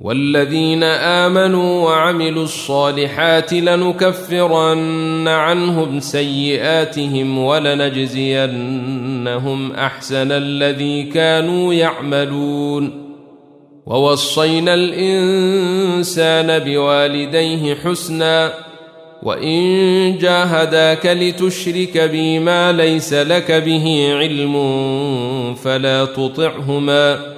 والذين آمنوا وعملوا الصالحات لنكفرن عنهم سيئاتهم ولنجزينهم أحسن الذي كانوا يعملون. ووصينا الإنسان بوالديه حسنا وإن جاهداك لتشرك بي ما ليس لك به علم فلا تطعهما.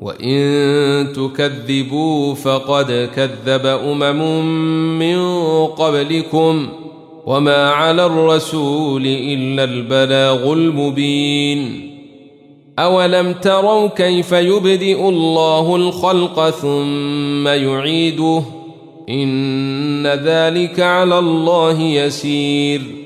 وان تكذبوا فقد كذب امم من قبلكم وما على الرسول الا البلاغ المبين اولم تروا كيف يبدئ الله الخلق ثم يعيده ان ذلك على الله يسير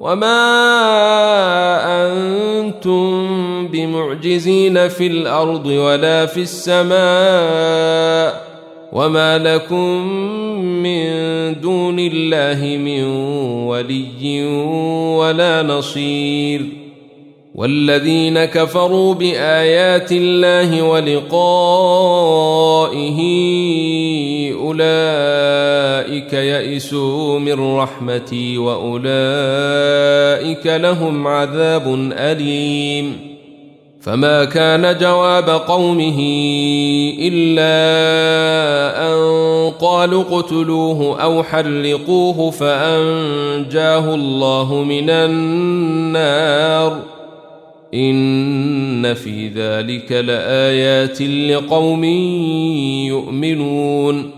وما أنتم بمعجزين في الأرض ولا في السماء وما لكم من دون الله من ولي ولا نصير والذين كفروا بايات الله ولقائه أولئك يئسوا من رحمتي وأولئك لهم عذاب أليم. فما كان جواب قومه إلا أن قالوا اقتلوه أو حرقوه فأنجاه الله من النار. إن في ذلك لآيات لقوم يؤمنون.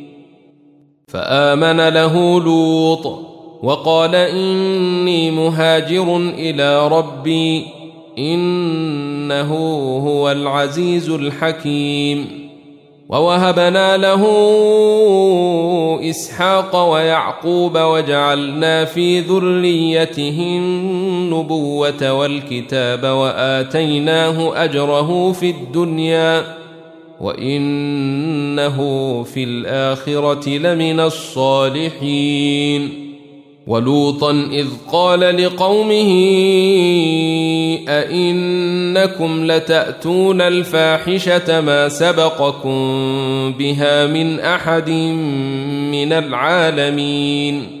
فآمن له لوط وقال إني مهاجر إلى ربي إنه هو العزيز الحكيم ووهبنا له إسحاق ويعقوب وجعلنا في ذريته النبوة والكتاب وآتيناه أجره في الدنيا وانه في الاخره لمن الصالحين ولوطا اذ قال لقومه ائنكم لتاتون الفاحشه ما سبقكم بها من احد من العالمين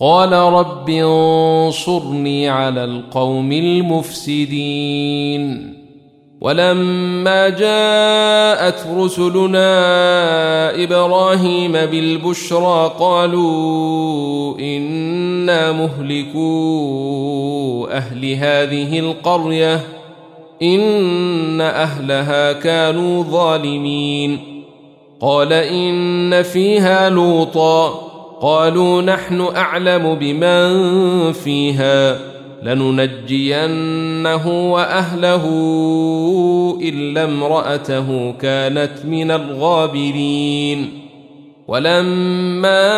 قال رب انصرني على القوم المفسدين. ولما جاءت رسلنا إبراهيم بالبشرى قالوا إنا مهلكو أهل هذه القرية إن أهلها كانوا ظالمين. قال إن فيها لوطا قالوا نحن أعلم بمن فيها لننجينه وأهله إلا امرأته كانت من الغابرين. ولما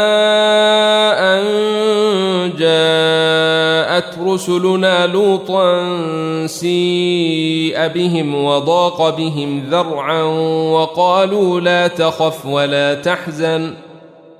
أن جاءت رسلنا لوطا سيء بهم وضاق بهم ذرعا وقالوا لا تخف ولا تحزن.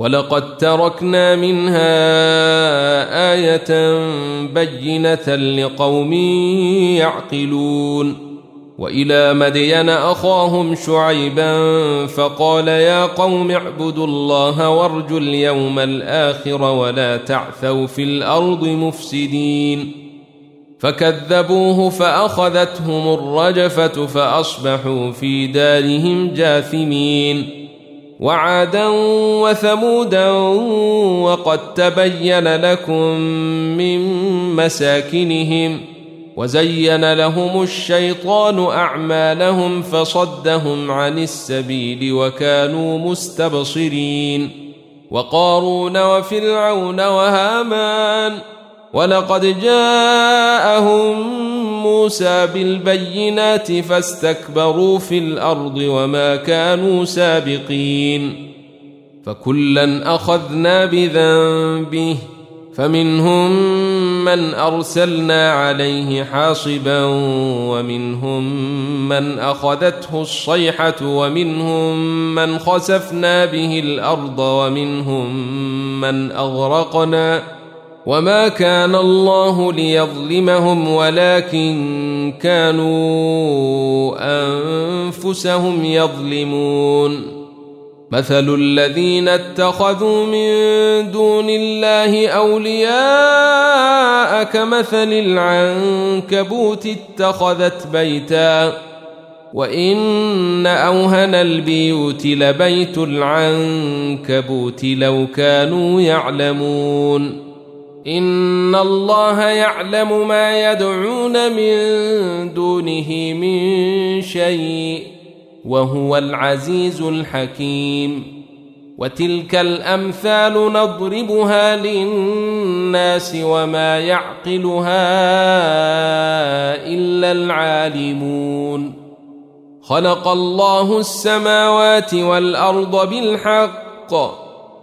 ولقد تركنا منها آية بينة لقوم يعقلون. وإلى مدين أخاهم شعيبا فقال يا قوم اعبدوا الله وارجوا اليوم الآخر ولا تعثوا في الأرض مفسدين. فكذبوه فأخذتهم الرجفة فأصبحوا في دارهم جاثمين. وعادا وثمودا وقد تبين لكم من مساكنهم وزين لهم الشيطان أعمالهم فصدهم عن السبيل وكانوا مستبصرين وقارون وفرعون وهامان ولقد جاءهم موسى بالبينات فاستكبروا في الأرض وما كانوا سابقين فكلا أخذنا بذنبه فمنهم من أرسلنا عليه حاصبا ومنهم من أخذته الصيحة ومنهم من خسفنا به الأرض ومنهم من أغرقنا وما كان الله ليظلمهم ولكن كانوا انفسهم يظلمون مثل الذين اتخذوا من دون الله اولياء كمثل العنكبوت اتخذت بيتا وان اوهن البيوت لبيت العنكبوت لو كانوا يعلمون ان الله يعلم ما يدعون من دونه من شيء وهو العزيز الحكيم وتلك الامثال نضربها للناس وما يعقلها الا العالمون خلق الله السماوات والارض بالحق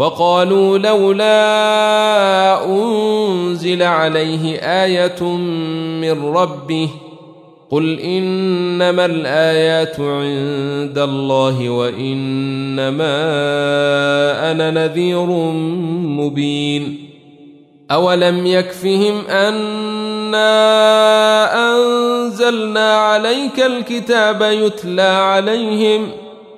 وقالوا لولا أنزل عليه آية من ربه قل إنما الآيات عند الله وإنما أنا نذير مبين أولم يكفهم أنا أنزلنا عليك الكتاب يتلى عليهم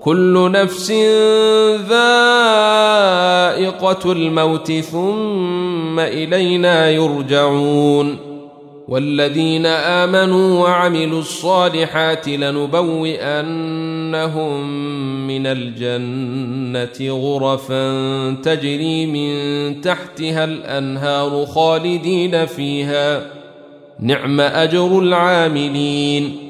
كل نفس ذائقة الموت ثم إلينا يرجعون والذين آمنوا وعملوا الصالحات لنبوئنهم من الجنة غرفا تجري من تحتها الأنهار خالدين فيها. نعم أجر العاملين.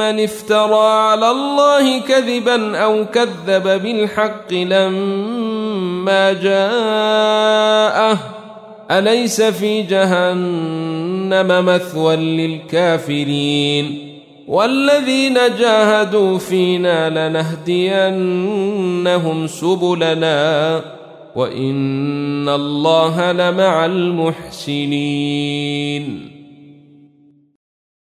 افترى على الله كذبا أو كذب بالحق لما جاءه. أليس في جهنم مثوى للكافرين؟ والذين جاهدوا فينا لنهدينهم سبلنا وإن الله لمع المحسنين.